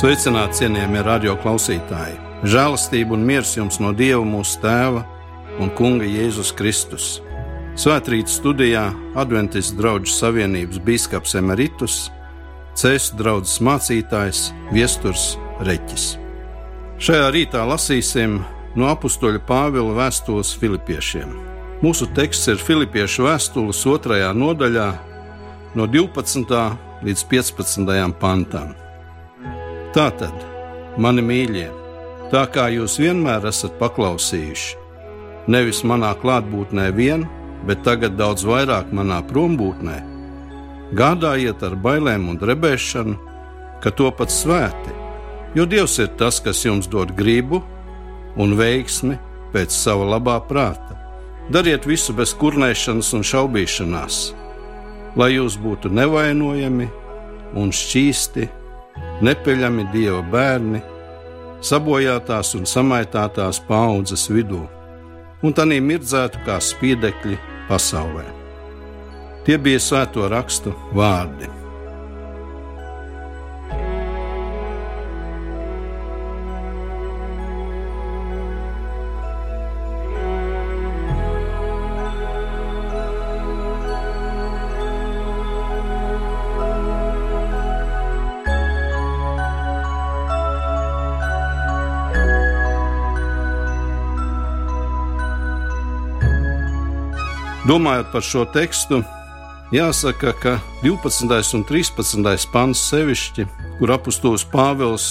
Sveicināti, cienījamie radio klausītāji! Žēlastība un miers jums no Dieva mūsu Tēva un Kunga Jēzus Kristus. Svētrīt studijā Adventistu draugu savienības biskups Emeritus, Cēsu draugs mācītājs Viesturs Reķis. Šajā rītā lasīsim no apakstoļa Pāvila vēstules Filipiešiem. Mūsu teksts ir Filipiešu vēstules otrajā nodaļā, no 12. līdz 15. pantam. Tātad, mani mīļie, tā kā jūs vienmēr esat paklausījuši, nevis manā klātbūtnē vien, bet tagad daudz vairāk manā prombūtnē, gādājiet ar bailēm un drebēšanu, ka to pat svēti, jo Dievs ir tas, kas jums dod gribu un veiksmi pēc sava labā prāta. Dariet visu bez kurnēšanas un šaubīšanās, lai jūs būtu nevainojami un šķīsti nepeļami dieva bērni, sabojātās un samaitātās paudzes vidū, un tā mirdzētu kā spiedekļi pasaulē. Tie bija svēto rakstu vārdi. Domājot par šo tekstu, jāsaka, ka 12. un 13. pants sevišķi, kur apustulis Pāvils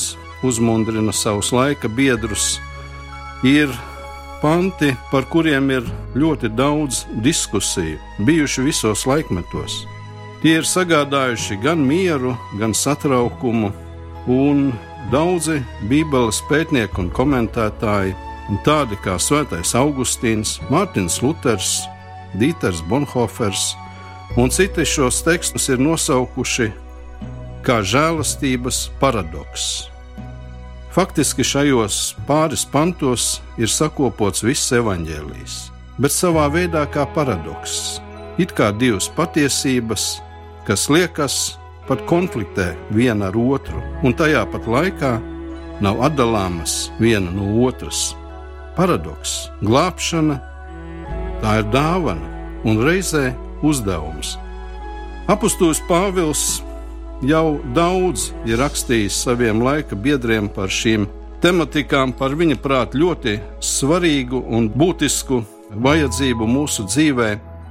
uzmundrina savus laika biedrus, ir panti, par kuriem ir ļoti daudz diskusiju, bijuši visos laikmetos. Tie ir sagādājuši gan mieru, gan satraukumu, un daudzi Bībeles pētnieki un komentētāji, un tādi kā Svētais Augustīns, Mārtiņš Luters, Dīters Bonhofers un citi šos tekstus ir nosaukuši kā žēlastības paradoks. Faktiski šajos pāris pantos ir sakopots viss evaņģēlijs, bet savā veidā kā paradoks. It kā divas patiesības, kas liekas pat konfliktē viena ar otru, un tajā pat laikā nav atdalāmas viena no otras. Paradoks, glābšana Tā ir dāvana un reizē uzdevums. Apostols Pāvils jau daudz ir rakstījis saviem laika biedriem par šīm tematikām, par viņa prāt ļoti svarīgu un būtisku vajadzību mūsu dzīvē.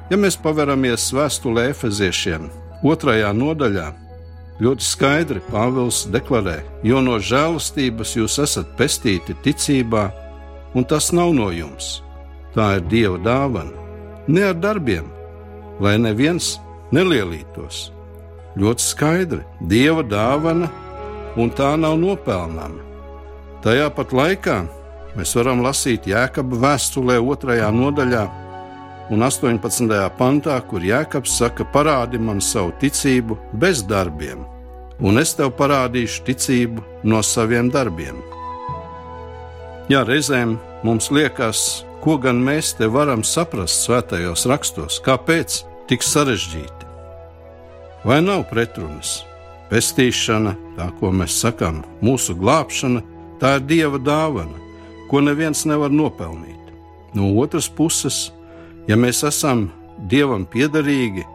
Ja mēs paveramies vēstulē Efeziešiem, otrajā nodaļā, ļoti skaidri Pāvils deklarē, jo no žēlastības jūs esat pestīti ticībā, un tas nav no jums Tā ir Dieva dāvana, ne ar darbiem, lai neviens nelielītos. Ļoti skaidri, Dieva dāvana, un tā nav nopelnāma. Tajā pat laikā mēs varam lasīt Jēkabā vēstulē, 2. nodaļā, un 18. pantā, kur Jēkabs saka, parādi man savu ticību bez darbiem, un es tev parādīšu ticību no saviem darbiem. Jā, reizēm mums liekas, Ko gan mēs te varam saprast svētajos rakstos, kāpēc tik sarežģīti? Vai nav pretrunas? Pestīšana, tā ko mēs sakām, mūsu glābšana, tā ir dieva dāvana, ko neviens nevar nopelnīt. No otras puses, ja mēs esam dievam piederīgi,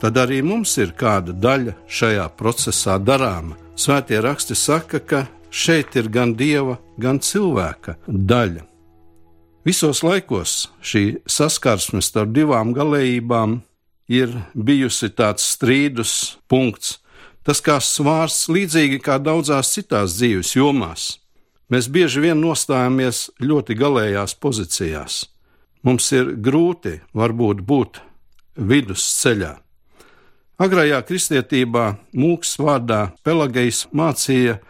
tad arī mums ir kāda daļa šajā procesā darāma. Svētie raksti saka, ka šeit ir gan dieva, gan cilvēka daļa. Visos laikos šī saskarsme starp divām galējībām ir bijusi tāds strīdus punkts, tas kā svārs līdzīgi kā daudzās citās dzīves jomās. Mēs bieži vien nostājamies ļoti galējās pozīcijās. Mums ir grūti varbūt būt vidusceļā. Agrajā kristietībā mūks vārdā Pelagejs mācīja,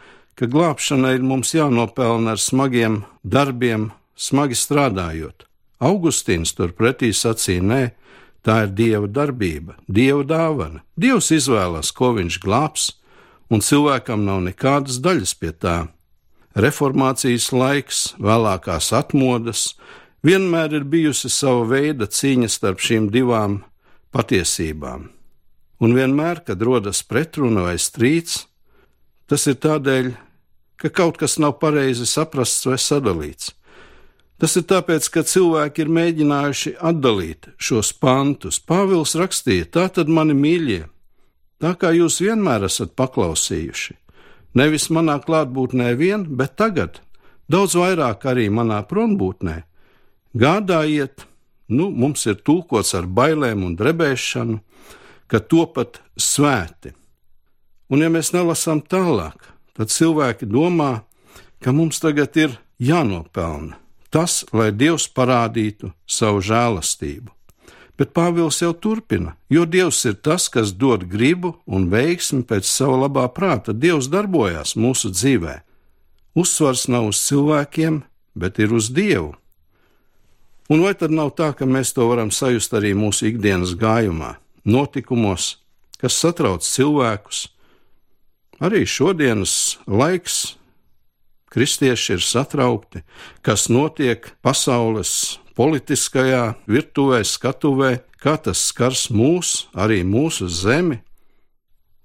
ka glābšana ir mums jānopelna ar smagiem darbiem, smagi strādājot. Augustīns turpretī sacīja: Nē, tā ir dieva darbība, dieva dāvana. Dievs izvēlas, ko viņš glābs, un cilvēkam nav nekādas daļas pie tā. Reformācijas laiks, vēlākās atmodas, vienmēr ir bijusi sava veida cīņa starp šīm divām patiesībām. Un vienmēr, kad rodas pretruna vai strīds, tas ir tādēļ, ka kaut kas nav pareizi saprasts vai sadalīts. Tas ir tāpēc, ka cilvēki ir mēģinājuši atdalīt šos pantus. Pāvils rakstīja: Tā tad, mani mīļie, tā kā jūs vienmēr esat paklausījuši, nevis manā klātbūtnē vien, bet tagad, daudz vairāk arī manā prombūtnē, gādājiet, nu, mums ir tulkots ar bailēm un drebēšanu, ka to pat svēti. Un, ja mēs nelasām tālāk, tad cilvēki domā, ka mums tagad ir jānopelna tas, lai Dievs parādītu savu žēlastību. Bet Pāvils jau turpina, jo Dievs ir tas, kas dod gribu un veiksmi pēc sava labā prāta. Dievs darbojas mūsu dzīvē. Uzsvars nav uz cilvēkiem, bet ir uz Dievu. Un vai tad nav tā, ka mēs to varam sajust arī mūsu ikdienas gājumā, notikumos, kas satrauc cilvēkus? Arī šodienas laiks kristieši ir satraukti, kas notiek pasaules politiskajā virtuvē, skatuvē, kā tas skars mūs, arī mūsu zemi.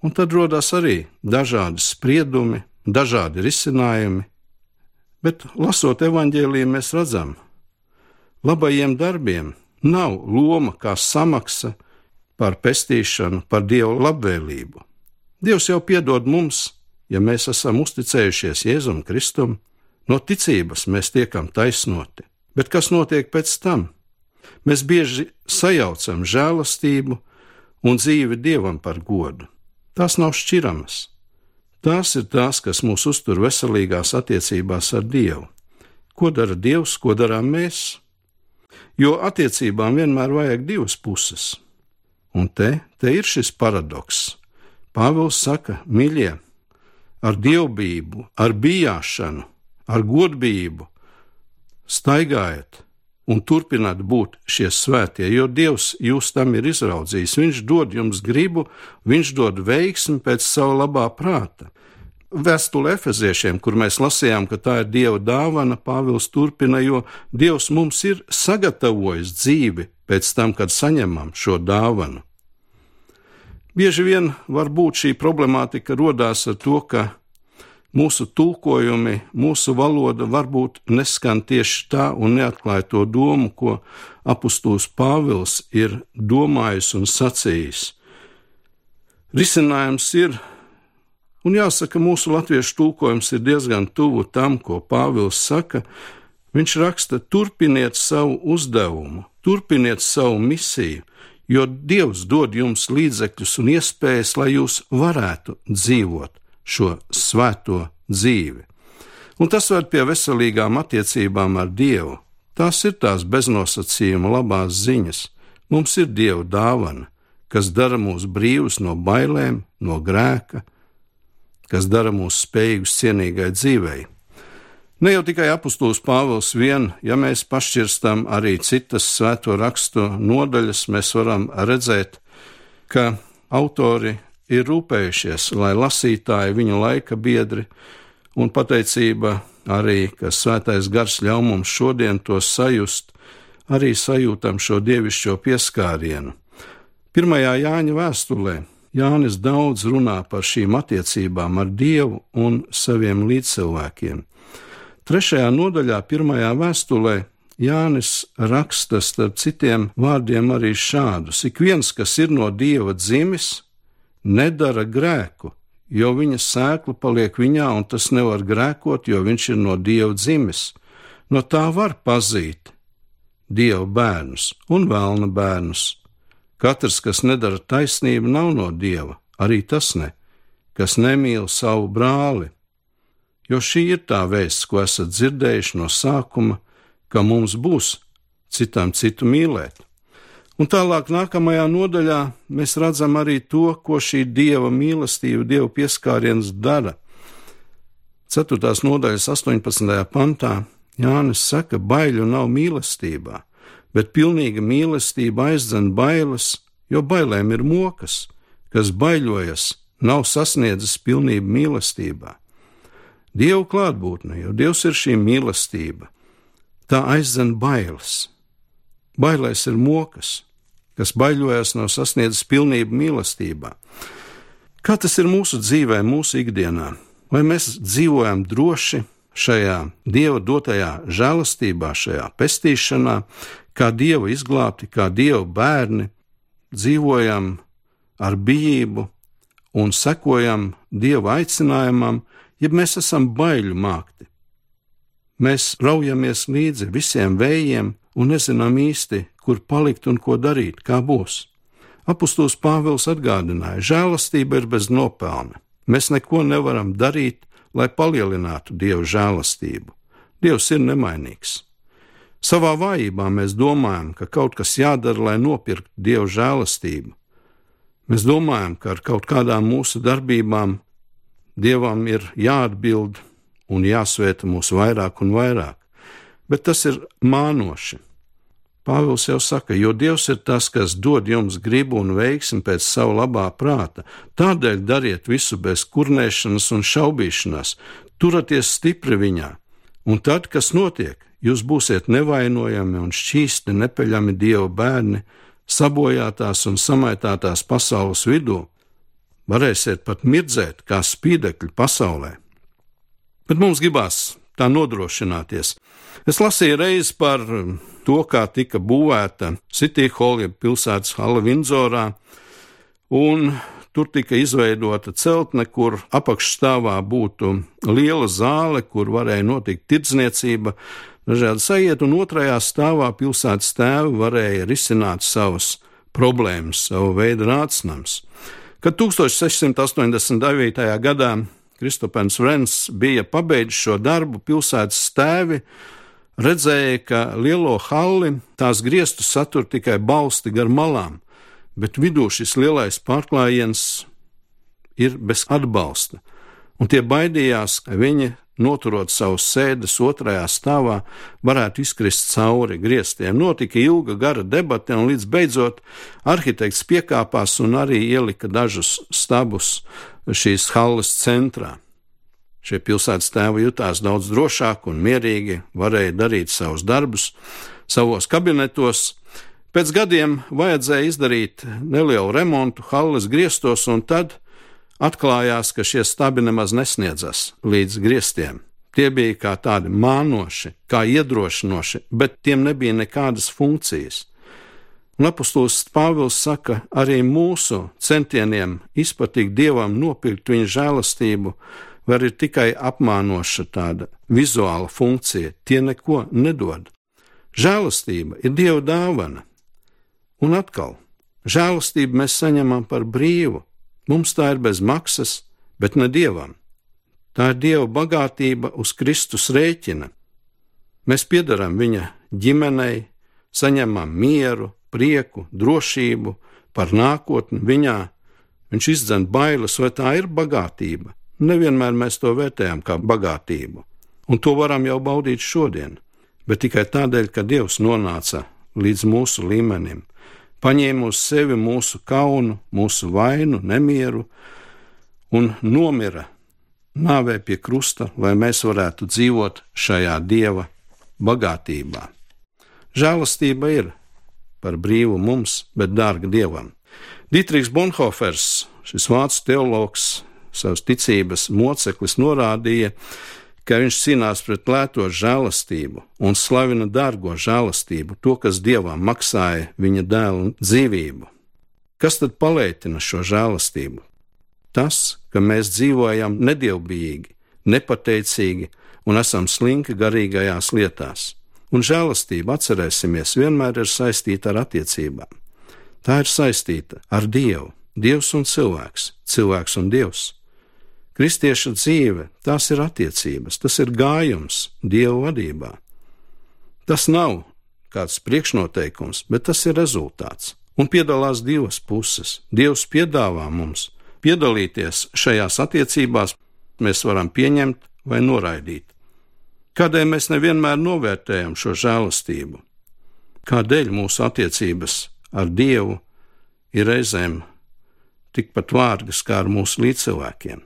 Un tad rodas arī dažādi spriedumi, dažādi risinājumi, bet lasot evaņģēlīju, mēs redzam, labajiem darbiem nav loma kā samaksa par pestīšanu, par dievu labvēlību. Dievs jau piedod mums, ja mēs esam uzticējušies Jēzum Kristum, no ticības mēs tiekam taisnoti. Bet kas notiek pēc tam? Mēs bieži sajaucam žēlastību un dzīvi dievam par godu. Tās nav šķiramas. Tās ir tās, kas mūs uztur veselīgās attiecībās ar Dievu. Ko dara Dievs, ko darām mēs? Jo attiecībām vienmēr vajag divas puses. Un te, te ir šis paradoks. Pāvils saka, mīļie, ar dievbijību, ar bijāšanu, ar godbijību, staigājiet un turpināt būt šie svētie, jo Dievs jūs tam ir izraudzījis. Viņš dod jums gribu, viņš dod veiksmi pēc sava labā prāta. Vēstule efeziešiem, kur mēs lasījām, ka tā ir Dieva dāvana, Pāvils turpina, jo Dievs mums ir sagatavojis dzīvi pēc tam, kad saņemam šo dāvanu. Bieži vien varbūt šī problemātika rodās ar to, ka mūsu tulkojumi, mūsu valoda varbūt neskan tieši tā un neatklāja to domu, ko apustulis Pāvils ir domājis un sacījis. Risinājums ir, un jāsaka, mūsu latviešu tulkojums ir diezgan tuvu tam, ko Pāvils saka. Viņš raksta: turpiniet savu uzdevumu, turpiniet savu misiju, jo Dievs dod jums līdzekļus un iespējas, lai jūs varētu dzīvot šo svēto dzīvi. Un tas ved pie veselīgām attiecībām ar Dievu. Tās ir tās beznosacījuma labās ziņas. Mums ir Dieva dāvana, kas dara mūs brīvus no bailēm, no grēka, kas dara mūs spējīgus cienīgai dzīvei. Ne jau tikai apustulis Pāvils vien, ja mēs pašķirstam arī citas svēto rakstu nodaļas, mēs varam redzēt, ka autori ir rūpējušies, lai lasītāji, viņu laika biedri un pateicība arī, ka svētais gars ļauj mums šodien to sajust, arī sajūtam šo dievišķo pieskārienu. Pirmajā Jāņa vēstulē Jānis daudz runā par šīm attiecībām ar Dievu un saviem līdzcilvēkiem. Trešajā nodaļā, pirmajā vēstulē, Jānis raksta starp citiem vārdiem arī šādus: Ik viens, kas ir no dieva dzimis, nedara grēku, jo viņa sēkla paliek viņā, un tas nevar grēkot, jo viņš ir no dieva dzimis. No tā var pazīt dieva bērnus un vēlna bērnus. Katrs, kas nedara taisnību, nav no dieva, arī tas ne, kas nemīl savu brāli jo šī ir tā vēsts, ko esat dzirdējuši no sākuma, ka mums būs citam citu mīlēt. Un tālāk, nākamajā nodaļā, mēs redzam arī to, ko šī dieva mīlestība, dieva pieskāriens dara. 4. nodaļas 18. pantā Jānis saka, baiļu nav mīlestībā, bet pilnīga mīlestība aizdzen bailes, jo bailēm ir mokas, kas baiļojas, nav sasniedzis pilnību mīlestībā. Dievu klātbūtne, jo Dievs ir šī mīlestība. Tā aizdzen bailes. Bailēs ir mokas, kas baiļojas no sasniedzas pilnību mīlestībā. Kā tas ir mūsu dzīvē, mūsu ikdienā? Vai mēs dzīvojam droši šajā Dieva dotajā žēlastībā, šajā pestīšanā, kā Dieva izglābti, kā Dieva bērni, dzīvojam ar bijību un sekojam Dieva aicinājumam, ja mēs esam baiļu mākti. Mēs raujamies līdzi visiem vējiem un nezinām īsti, kur palikt un ko darīt, kā būs. Apostols Pāvils atgādināja, žēlastība ir bez nopelna. Mēs neko nevaram darīt, lai palielinātu Dieva žēlastību. Dievs ir nemainīgs. Savā vājībā mēs domājam, ka kaut kas jādara, lai nopirktu Dieva žēlastību. Mēs domājam, ka ar kaut kādām mūsu darbībām Dievam ir jāatbild un jāsvēta mūs vairāk un vairāk, bet tas ir mānoši. Pāvils jau saka, jo Dievs ir tas, kas dod jums gribu un veiksmi pēc savu labā prāta. Tādēļ dariet visu bez kurnēšanas un šaubīšanās, turieties stipri viņā, un tad, kas notiek, jūs būsiet nevainojami un šķīsti nepeļami Dieva bērni, sabojātās un samaitātās pasaules vidū, varēsiet pat mirdzēt kā spīdekļi pasaulē. Bet mums gribās tā nodrošināties. Es lasīju reizi par to, kā tika būvēta City Hall, jeb pilsētas hala Vindzorā, un tur tika izveidota celtne, kur apakšstāvā būtu liela zāle, kur varēja notikt tirdzniecība, dažādi sajiet, un otrajā stāvā pilsētas tēvi varēja risināt savas problēmas, savu veidu rācinājums. Kad 1689. gadā Kristopens Vrens bija pabeidzis šo darbu, pilsētas tēvi redzēja, ka lielo halli tās griestus satur tikai balsti gar malām, bet vidū šis lielais pārklājiens ir bez atbalsta, un tie baidījās, ka viņi noturot savus sēdes otrajā stāvā, varētu izkrist cauri griestiem. Notika ilga, gara debate, un līdz beidzot arhitekts piekāpās un arī ielika dažus stabus šīs halles centrā. Šie pilsētas tēvi jutās daudz drošāk un mierīgi, varēja darīt savus darbus savos kabinetos. Pēc gadiem vajadzēja izdarīt nelielu remontu halles griestos, un tad atklājās, ka šie stabi nemaz nesniedzas līdz griestiem. Tie bija kā tādi mānoši, kā iedrošinoši, bet tiem nebija nekādas funkcijas. Un apustulis Pāvils saka, arī mūsu centieniem izpatikt dievam, nopirkt viņa žēlastību, var ir tikai apmānoša tāda vizuāla funkcija, tie neko nedod. Žēlastība ir dieva dāvana. Un atkal, žēlastību mēs saņemam par brīvu, Mums tā ir bez maksas, bet ne dievam. Tā ir dieva bagātība uz Kristus rēķina. Mēs piedarām viņa ģimenei, saņemam mieru, prieku, drošību par nākotni viņā. Viņš izdzen bailes, vai tā ir bagātība. Nevienmēr mēs to vērtējam kā bagātību, un to varam jau baudīt šodien, bet tikai tādēļ, ka Dievs nonāca līdz mūsu līmenim, paņēma uz sevi mūsu kaunu, mūsu vainu, nemieru un nomira nāvē pie krusta, lai mēs varētu dzīvot šajā dieva bagātībā. Žēlastība ir par brīvu mums, bet dārga dievam. Dietrīks Bonhofers, šis vācu teologs, savas ticības moceklis, norādīja, ka viņš cīnās pret lēto žēlastību un slavina dārgo žēlastību, to, kas dievam maksāja viņa dēlu dzīvību. Kas tad palētina šo žēlastību? Tas, ka mēs dzīvojam nedievbijīgi, nepateicīgi un esam slinki garīgajās lietās. Un žēlastība, atcerēsimies, vienmēr ir saistīta ar attiecībām. Tā ir saistīta ar Dievu, Dievs un cilvēks, cilvēks un Dievs. Kristieša dzīve, tās ir attiecības, tas ir gājums Dieva vadībā. Tas nav kāds priekšnoteikums, bet tas ir rezultāts. Un piedalās divas puses. Dievs piedāvā mums piedalīties šajās attiecībās, mēs varam pieņemt vai noraidīt. Kādēļ mēs nevienmēr novērtējam šo žēlastību? Kādēļ mūsu attiecības ar Dievu ir reizēm tikpat vārgas kā ar mūsu līdzcilvēkiem?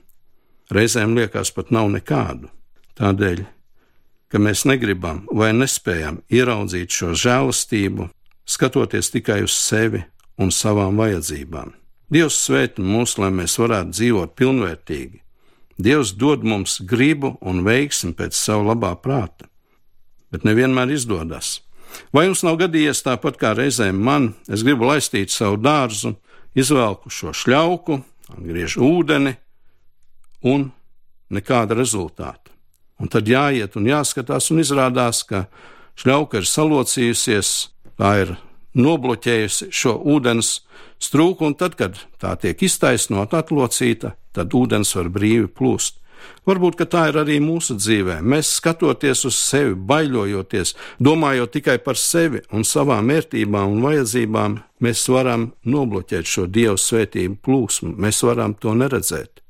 Reizēm liekas pat nav nekādu. Tādēļ, ka mēs negribam vai nespējam ieraudzīt šo žēlastību, skatoties tikai uz sevi un savām vajadzībām. Dievs sveicina mūs, lai mēs varētu dzīvot pilnvērtīgi, Dievs dod mums gribu un veiksmi pēc savu labā prāta, bet nevienmēr izdodas. Vai jums nav gadījies tāpat kā reizēm man, es gribu laistīt savu dārzu, izvelku šo šļauku, griežu ūdeni un nekāda rezultāta. Un tad jāiet un jāskatās, un izrādās, ka šļauka ir salocījusies, tā ir nobloķējusi šo ūdens strūku, un tad, kad tā tiek iztaisnota, atlocīta, tad ūdens var brīvi plūst. Varbūt tā ir arī mūsu dzīvē. Mēs skatoties uz sevi, baiļojoties, domājot tikai par sevi un savām vērtībām un vajadzībām, mēs varam nobloķēt šo dievu svētību plūsmu, mēs varam to neredzēt.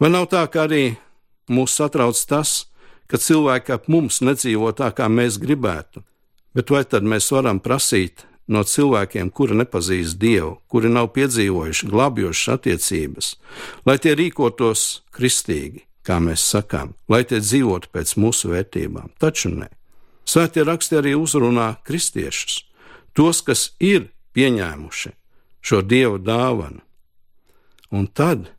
Vai nav tā, ka arī mūs satrauc tas, ka cilvēki ap mums nedzīvo tā, kā mēs gribētu? Bet vai tad mēs varam prasīt no cilvēkiem, kuri nepazīst Dievu, kuri nav piedzīvojuši glābjošas attiecības, lai tie rīkotos kristīgi, kā mēs sakām, lai tie dzīvotu pēc mūsu vērtībām. Taču nē. Svētie raksti arī uzrunā kristiešus, tos, kas ir pieņēmuši šo dievu dāvanu. Un tad,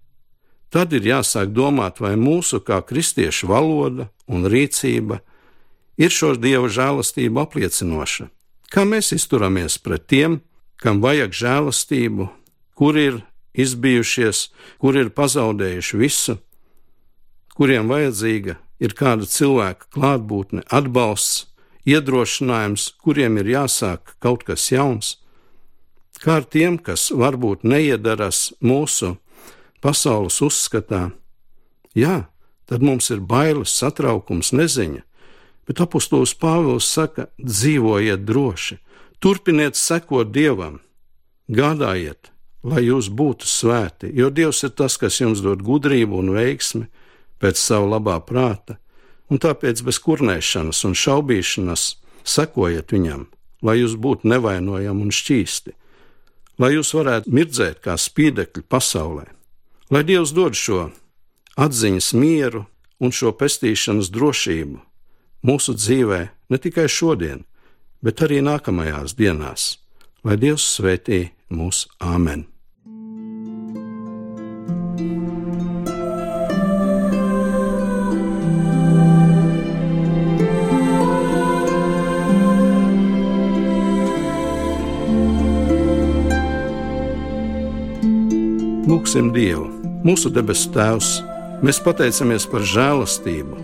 tad ir jāsāk domāt, vai mūsu kā kristiešu valoda un rīcība ir šo dievu žēlastību apliecinoša. Kā mēs izturamies pret tiem, kam vajag žēlastību, kur ir izbijušies, kur ir pazaudējuši visu, kuriem vajadzīga ir kāda cilvēka klātbūtne, atbalsts, iedrošinājums, kuriem ir jāsāk kaut kas jauns, kā ar tiem, kas varbūt neiedaras mūsu pasaules uzskatā. Jā, tad mums ir bailes, satraukums, neziņa, bet apustulis Pāvils saka: dzīvojiet droši, turpiniet sekot Dievam, gādājiet, lai jūs būtu svēti, jo Dievs ir tas, kas jums dod gudrību un veiksmi pēc savu labā prāta, un tāpēc bez kurnēšanas un šaubīšanas sekojiet viņam, lai jūs būtu nevainojami un šķīsti, lai jūs varētu mirdzēt kā spīdekļi pasaulē, lai Dievs dod šo atziņas mieru un šo pestīšanas drošību mūsu dzīvē ne tikai šodien, bet arī nākamajās dienās, lai Dievs svētī mūs Āmen! Lūksim Dievu, mūsu debesu Tēvs, mēs pateicamies par žēlastību,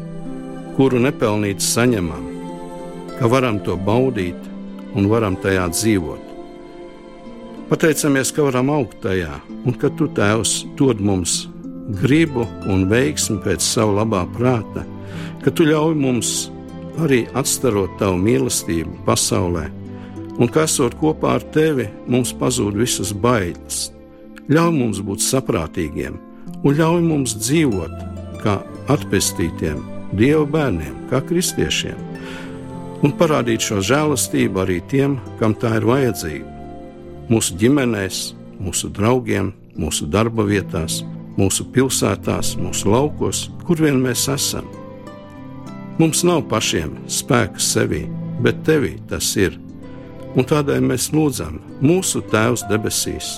kuru nepelnīti saņemam, ka varam to baudīt un varam tajā dzīvot. Pateicamies, ka varam augt tajā, un ka Tu, Tēvs, dod mums gribu un veiksmi pēc savu labā prāta, ka Tu ļauj mums arī atstarot Tavu mīlestību pasaulē, un ka esot kopā ar Tevi, mums pazūd visas bailes ļauj mums būt saprātīgiem un ļauj mums dzīvot kā atpestītiem Dieva bērniem, kā kristiešiem, un parādīt šo žēlastību arī tiem, kam tā ir vajadzīga. Mūsu ģimenēs, mūsu draugiem, mūsu darba vietās, mūsu pilsētās, mūsu laukos, kur vien mēs esam. Mums nav pašiem spēka sevī, bet tevī tas ir. Un tādēļ mēs lūdzam mūsu Tēvs debesīs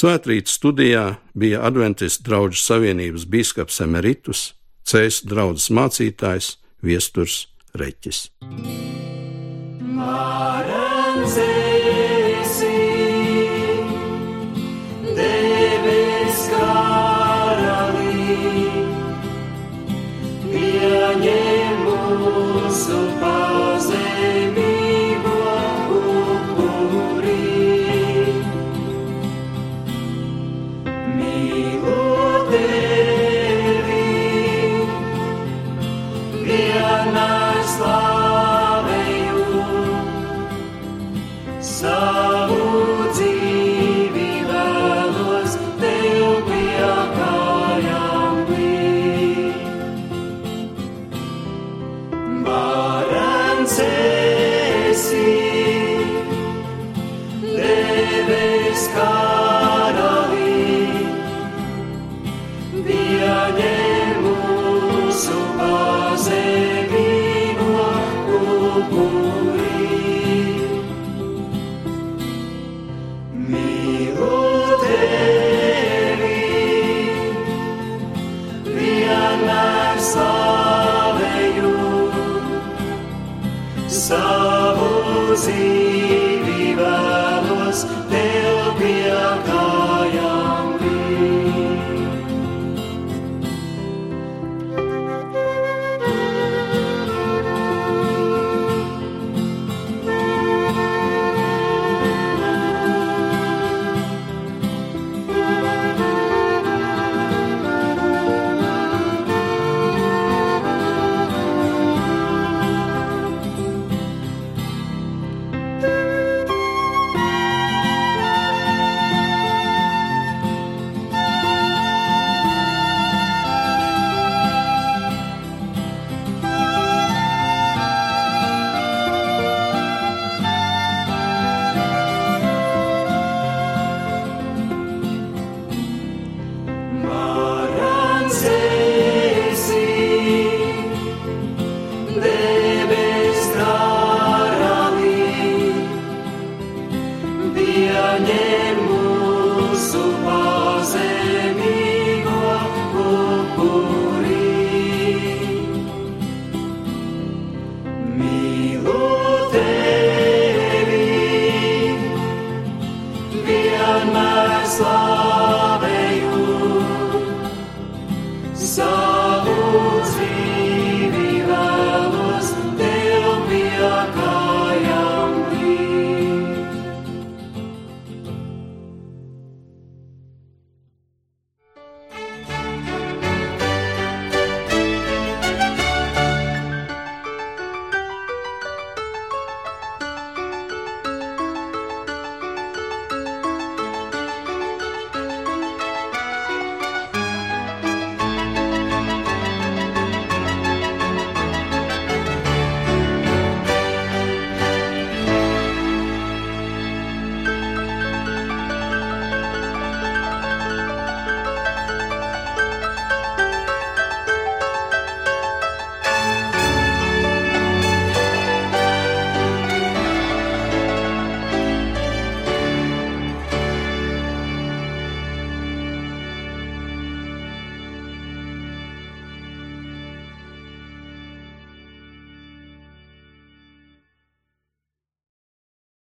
Svētrītas studijā bija Adventistu draugu savienības biskups Emeritus, Cēlus draugs mācītājs Viesturs Reķis. Mārenze. acontecesse.